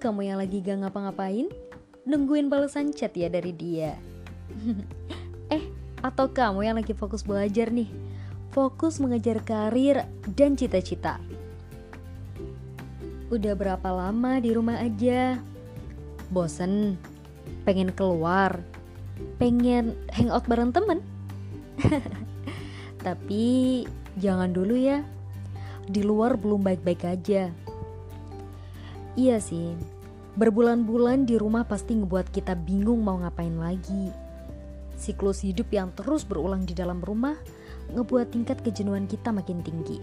kamu yang lagi gak ngapa-ngapain? Nungguin balasan chat ya dari dia. eh, atau kamu yang lagi fokus belajar nih? Fokus mengejar karir dan cita-cita. Udah berapa lama di rumah aja? Bosen? Pengen keluar? Pengen hangout bareng temen? Tapi jangan dulu ya. Di luar belum baik-baik aja Iya sih, berbulan-bulan di rumah pasti ngebuat kita bingung mau ngapain lagi. Siklus hidup yang terus berulang di dalam rumah ngebuat tingkat kejenuhan kita makin tinggi.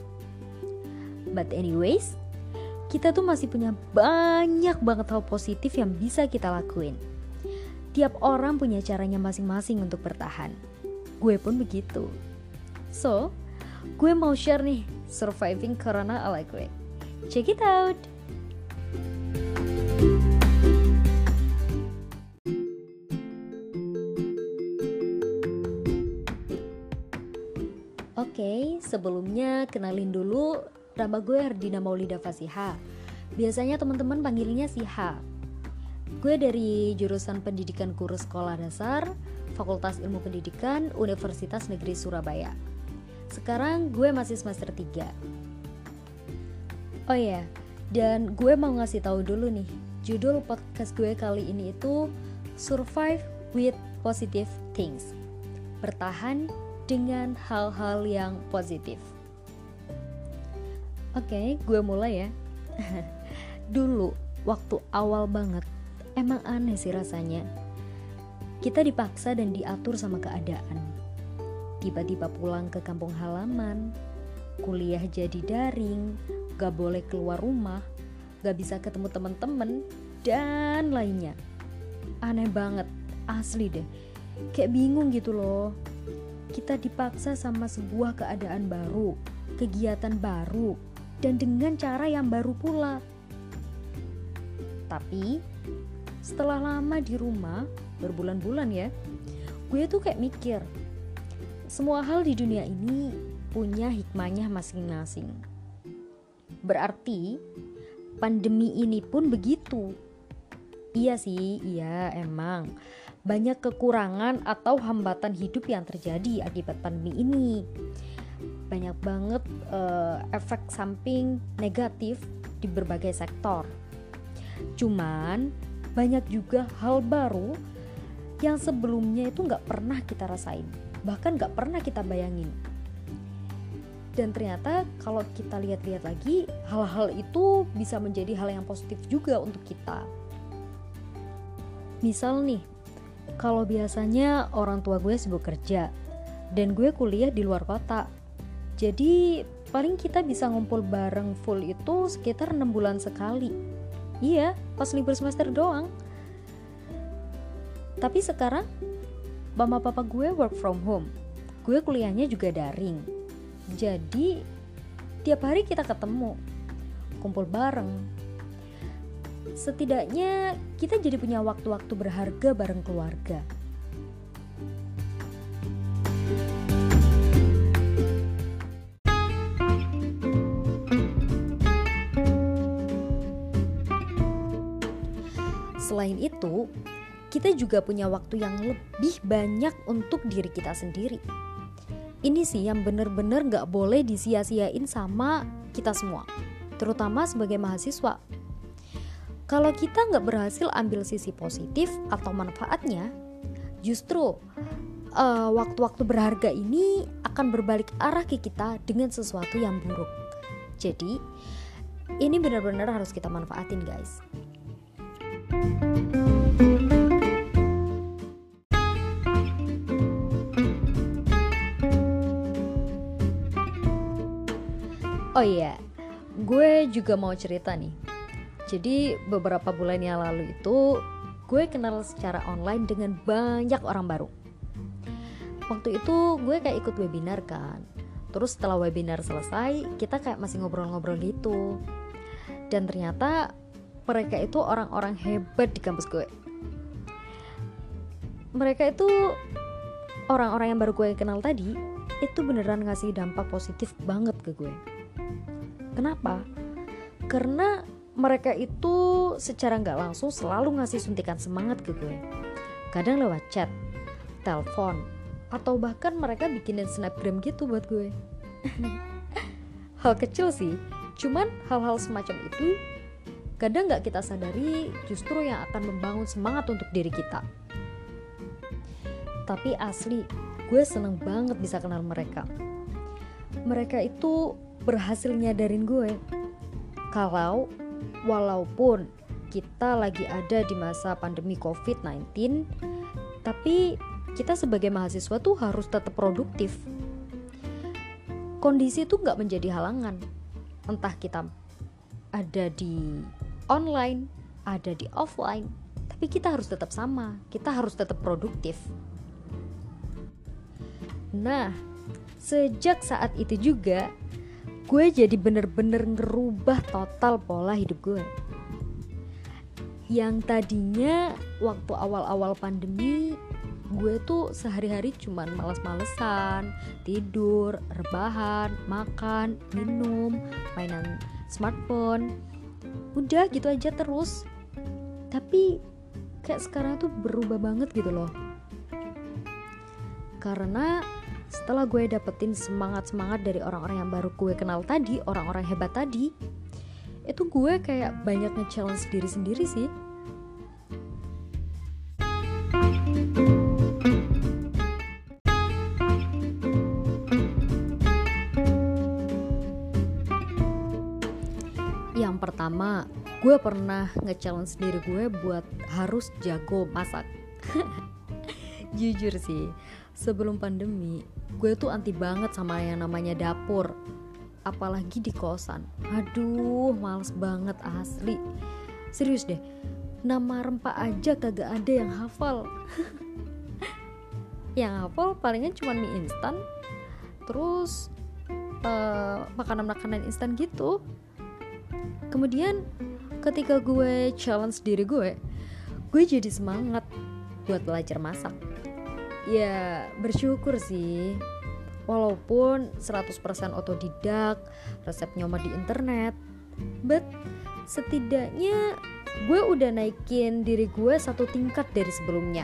But anyways, kita tuh masih punya banyak banget hal positif yang bisa kita lakuin. Tiap orang punya caranya masing-masing untuk bertahan. Gue pun begitu. So, gue mau share nih surviving corona ala gue. Check it out! Sebelumnya kenalin dulu nama gue Hardina Maulida Fasiha. Biasanya teman-teman panggilnya Siha. Gue dari jurusan Pendidikan Guru Sekolah Dasar, Fakultas Ilmu Pendidikan, Universitas Negeri Surabaya. Sekarang gue masih semester 3. Oh ya, dan gue mau ngasih tahu dulu nih, judul podcast gue kali ini itu Survive with Positive Things. Bertahan dengan hal-hal yang positif. Oke, okay, gue mulai ya. Dulu, waktu awal banget, emang aneh sih rasanya. Kita dipaksa dan diatur sama keadaan. Tiba-tiba pulang ke kampung halaman, kuliah jadi daring, gak boleh keluar rumah, gak bisa ketemu temen-temen, dan lainnya. Aneh banget, asli deh. Kayak bingung gitu loh kita dipaksa sama sebuah keadaan baru, kegiatan baru, dan dengan cara yang baru pula. Tapi setelah lama di rumah, berbulan-bulan ya, gue tuh kayak mikir, semua hal di dunia ini punya hikmahnya masing-masing. Berarti pandemi ini pun begitu. Iya sih, iya emang banyak kekurangan atau hambatan hidup yang terjadi akibat pandemi ini. Banyak banget uh, efek samping negatif di berbagai sektor. Cuman banyak juga hal baru yang sebelumnya itu nggak pernah kita rasain, bahkan nggak pernah kita bayangin. Dan ternyata kalau kita lihat-lihat lagi, hal-hal itu bisa menjadi hal yang positif juga untuk kita. Misal nih, kalau biasanya orang tua gue sibuk kerja dan gue kuliah di luar kota. Jadi paling kita bisa ngumpul bareng full itu sekitar enam bulan sekali. Iya, pas libur semester doang. Tapi sekarang mama papa gue work from home. Gue kuliahnya juga daring. Jadi tiap hari kita ketemu, kumpul bareng, setidaknya kita jadi punya waktu-waktu berharga bareng keluarga. Selain itu, kita juga punya waktu yang lebih banyak untuk diri kita sendiri. Ini sih yang bener-bener gak boleh disia-siain sama kita semua, terutama sebagai mahasiswa kalau kita nggak berhasil ambil sisi positif atau manfaatnya, justru uh, waktu-waktu berharga ini akan berbalik arah ke kita dengan sesuatu yang buruk. Jadi, ini benar-benar harus kita manfaatin, guys. Oh iya, gue juga mau cerita nih jadi beberapa bulan yang lalu itu gue kenal secara online dengan banyak orang baru. Waktu itu gue kayak ikut webinar kan. Terus setelah webinar selesai, kita kayak masih ngobrol-ngobrol gitu. Dan ternyata mereka itu orang-orang hebat di kampus gue. Mereka itu orang-orang yang baru gue kenal tadi itu beneran ngasih dampak positif banget ke gue. Kenapa? Karena mereka itu secara nggak langsung selalu ngasih suntikan semangat ke gue. Kadang lewat chat telepon atau bahkan mereka bikinin snapgram gitu buat gue. Hal kecil sih cuman hal-hal semacam itu kadang nggak kita sadari justru yang akan membangun semangat untuk diri kita. Tapi asli gue seneng banget bisa kenal mereka. Mereka itu berhasil nyadarin gue. Kalau walaupun kita lagi ada di masa pandemi COVID-19 tapi kita sebagai mahasiswa tuh harus tetap produktif. Kondisi itu nggak menjadi halangan. Entah kita ada di online, ada di offline, tapi kita harus tetap sama. Kita harus tetap produktif. Nah, sejak saat itu juga gue jadi bener-bener ngerubah total pola hidup gue yang tadinya waktu awal-awal pandemi gue tuh sehari-hari cuman males-malesan, tidur, rebahan, makan, minum, mainan smartphone. Udah gitu aja terus. Tapi kayak sekarang tuh berubah banget gitu loh. Karena setelah gue dapetin semangat-semangat dari orang-orang yang baru gue kenal tadi, orang-orang hebat tadi, itu gue kayak banyak nge-challenge diri sendiri sih Yang pertama, gue pernah nge-challenge diri gue buat harus jago masak. Jujur sih, sebelum pandemi, gue tuh anti banget sama yang namanya dapur. Apalagi di kosan. Aduh, males banget asli. Serius deh, nama rempah aja kagak ada yang hafal. yang hafal palingan cuma mie instan, terus uh, makanan-makanan instan gitu kemudian ketika gue challenge diri gue gue jadi semangat buat belajar masak ya bersyukur sih. Walaupun 100% otodidak resep nyomot di internet but setidaknya gue udah naikin diri gue satu tingkat dari sebelumnya.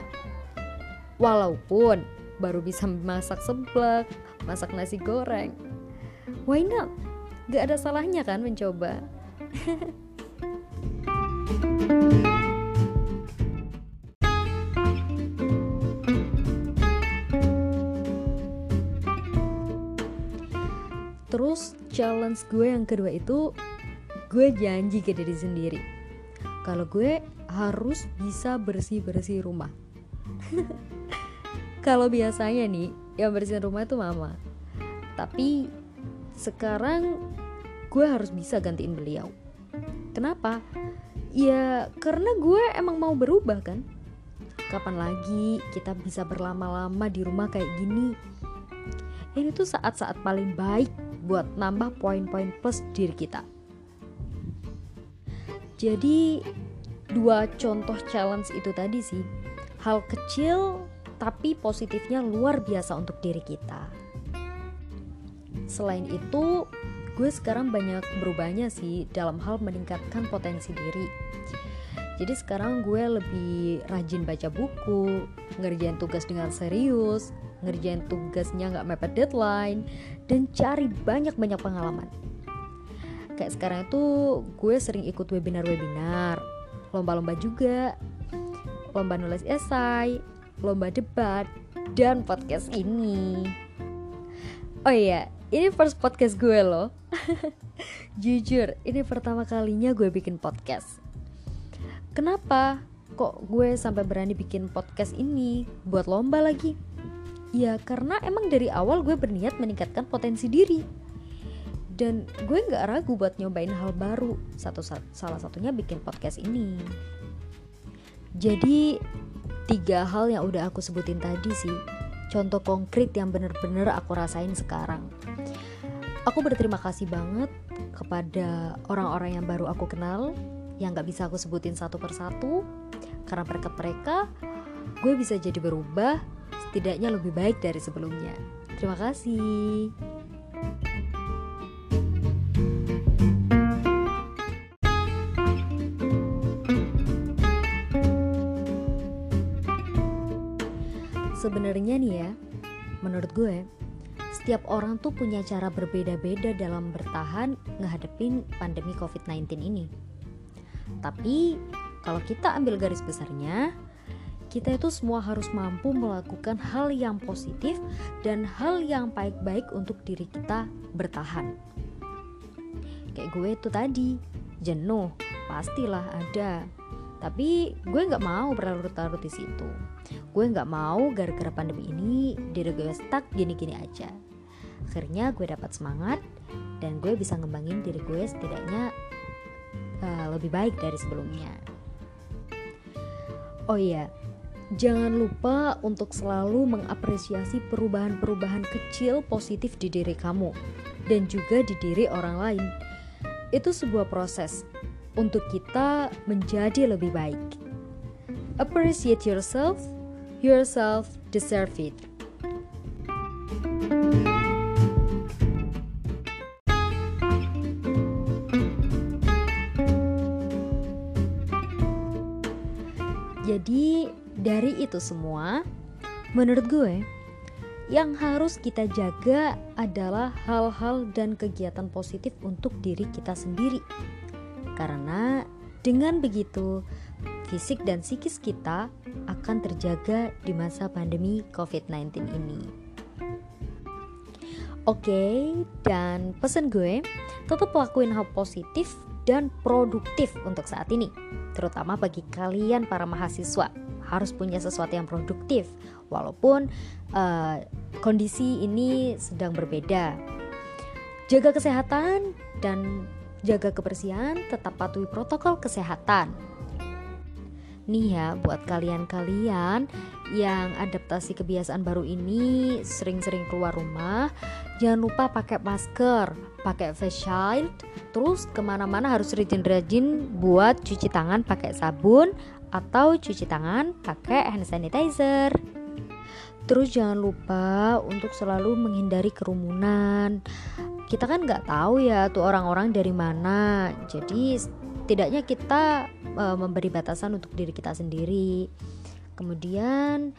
Walaupun baru bisa masak seblak masak nasi goreng. Why not? Gak ada salahnya kan mencoba Terus challenge gue yang kedua itu gue janji ke diri sendiri kalau gue harus bisa bersih-bersih rumah. kalau biasanya nih yang bersihin rumah itu mama. Tapi sekarang gue harus bisa gantiin beliau. Kenapa? Ya karena gue emang mau berubah kan. Kapan lagi kita bisa berlama-lama di rumah kayak gini? Ini tuh saat-saat paling baik buat nambah poin-poin plus diri kita. Jadi dua contoh challenge itu tadi sih hal kecil tapi positifnya luar biasa untuk diri kita. Selain itu, gue sekarang banyak berubahnya sih dalam hal meningkatkan potensi diri jadi sekarang gue lebih rajin baca buku ngerjain tugas dengan serius ngerjain tugasnya nggak mepet deadline dan cari banyak-banyak pengalaman kayak sekarang itu gue sering ikut webinar-webinar lomba-lomba juga lomba nulis esai lomba debat dan podcast ini oh iya ini first podcast gue loh Jujur, ini pertama kalinya gue bikin podcast. Kenapa kok gue sampai berani bikin podcast ini buat lomba lagi? Ya karena emang dari awal gue berniat meningkatkan potensi diri. Dan gue gak ragu buat nyobain hal baru. Satu salah satunya bikin podcast ini. Jadi tiga hal yang udah aku sebutin tadi sih contoh konkret yang bener-bener aku rasain sekarang Aku berterima kasih banget kepada orang-orang yang baru aku kenal yang gak bisa aku sebutin satu persatu karena berkat mereka gue bisa jadi berubah tidaknya lebih baik dari sebelumnya. Terima kasih. Sebenarnya nih ya, menurut gue, setiap orang tuh punya cara berbeda-beda dalam bertahan ngehadepin pandemi COVID-19 ini. Tapi kalau kita ambil garis besarnya, kita itu semua harus mampu melakukan hal yang positif dan hal yang baik-baik untuk diri kita bertahan. Kayak gue itu tadi, jenuh, pastilah ada. Tapi gue nggak mau berlarut-larut di situ. Gue nggak mau gara-gara pandemi ini diri gue stuck gini-gini aja. Akhirnya gue dapat semangat dan gue bisa ngembangin diri gue setidaknya uh, lebih baik dari sebelumnya. Oh iya, jangan lupa untuk selalu mengapresiasi perubahan-perubahan kecil positif di diri kamu dan juga di diri orang lain. Itu sebuah proses untuk kita menjadi lebih baik. Appreciate yourself, yourself deserve it. Itu semua, menurut gue, yang harus kita jaga adalah hal-hal dan kegiatan positif untuk diri kita sendiri. Karena dengan begitu, fisik dan psikis kita akan terjaga di masa pandemi COVID-19 ini. Oke, dan pesan gue, tetap lakuin hal positif dan produktif untuk saat ini, terutama bagi kalian para mahasiswa harus punya sesuatu yang produktif, walaupun uh, kondisi ini sedang berbeda. Jaga kesehatan dan jaga kebersihan, tetap patuhi protokol kesehatan. Nih ya, buat kalian-kalian yang adaptasi kebiasaan baru ini sering-sering keluar rumah, jangan lupa pakai masker, pakai face shield, terus ke mana-mana harus rajin-rajin buat cuci tangan pakai sabun atau cuci tangan pakai hand sanitizer. Terus jangan lupa untuk selalu menghindari kerumunan. Kita kan nggak tahu ya tuh orang-orang dari mana. Jadi setidaknya kita e, memberi batasan untuk diri kita sendiri. Kemudian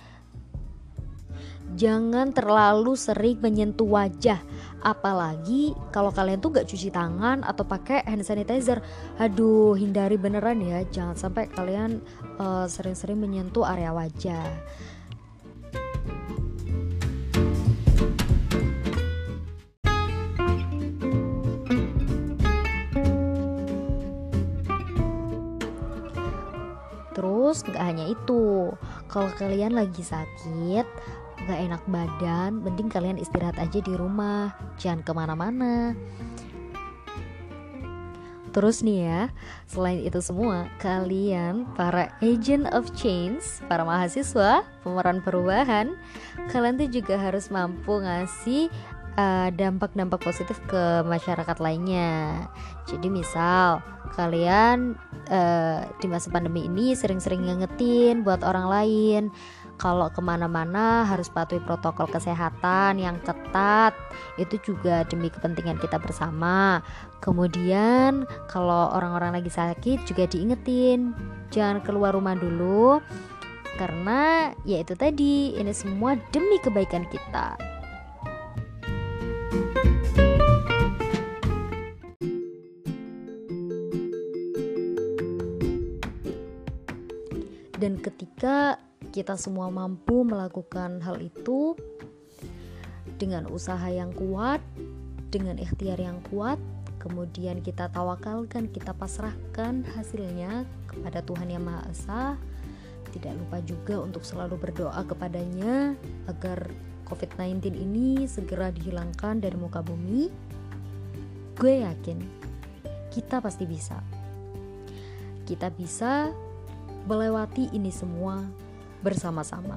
jangan terlalu sering menyentuh wajah apalagi kalau kalian tuh gak cuci tangan atau pakai hand sanitizer. Aduh hindari beneran ya jangan sampai kalian e, sering-sering uh, menyentuh area wajah. Terus gak hanya itu, kalau kalian lagi sakit, gak enak badan, mending kalian istirahat aja di rumah, jangan ke mana-mana. Terus nih ya, selain itu semua, kalian para agent of change, para mahasiswa, pemeran perubahan, kalian tuh juga harus mampu ngasih eh, dampak-dampak positif ke masyarakat lainnya. Jadi misal kalian uh, di masa pandemi ini sering-sering ngingetin buat orang lain kalau ke mana-mana harus patuhi protokol kesehatan yang ketat. Itu juga demi kepentingan kita bersama. Kemudian kalau orang-orang lagi sakit juga diingetin jangan keluar rumah dulu. Karena ya itu tadi ini semua demi kebaikan kita. Dan ketika kita semua mampu melakukan hal itu dengan usaha yang kuat, dengan ikhtiar yang kuat, kemudian kita tawakalkan, kita pasrahkan hasilnya kepada Tuhan Yang Maha Esa. Tidak lupa juga untuk selalu berdoa kepadanya agar COVID-19 ini segera dihilangkan dari muka bumi. Gue yakin kita pasti bisa. Kita bisa melewati ini semua bersama-sama.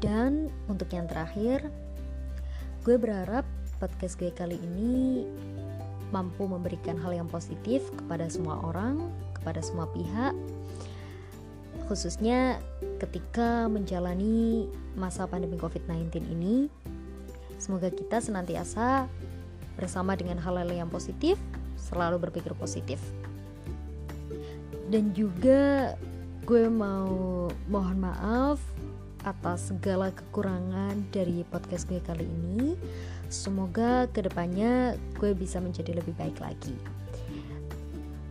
Dan untuk yang terakhir, gue berharap podcast gue kali ini mampu memberikan hal yang positif kepada semua orang, kepada semua pihak, khususnya ketika menjalani masa pandemi COVID-19 ini. Semoga kita senantiasa bersama dengan hal-hal yang positif, selalu berpikir positif dan juga gue mau mohon maaf atas segala kekurangan dari podcast gue kali ini. Semoga ke depannya gue bisa menjadi lebih baik lagi.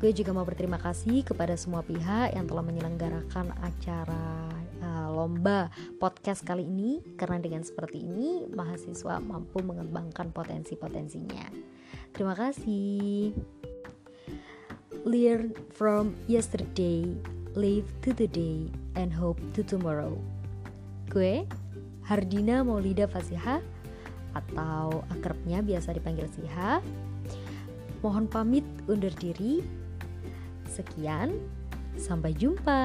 Gue juga mau berterima kasih kepada semua pihak yang telah menyelenggarakan acara uh, lomba podcast kali ini karena dengan seperti ini mahasiswa mampu mengembangkan potensi-potensinya. Terima kasih. Learn from yesterday, live to the day, and hope to tomorrow. Gue Hardina Maulida Fasiha atau akrabnya biasa dipanggil Siha. Mohon pamit undur diri. Sekian, sampai jumpa.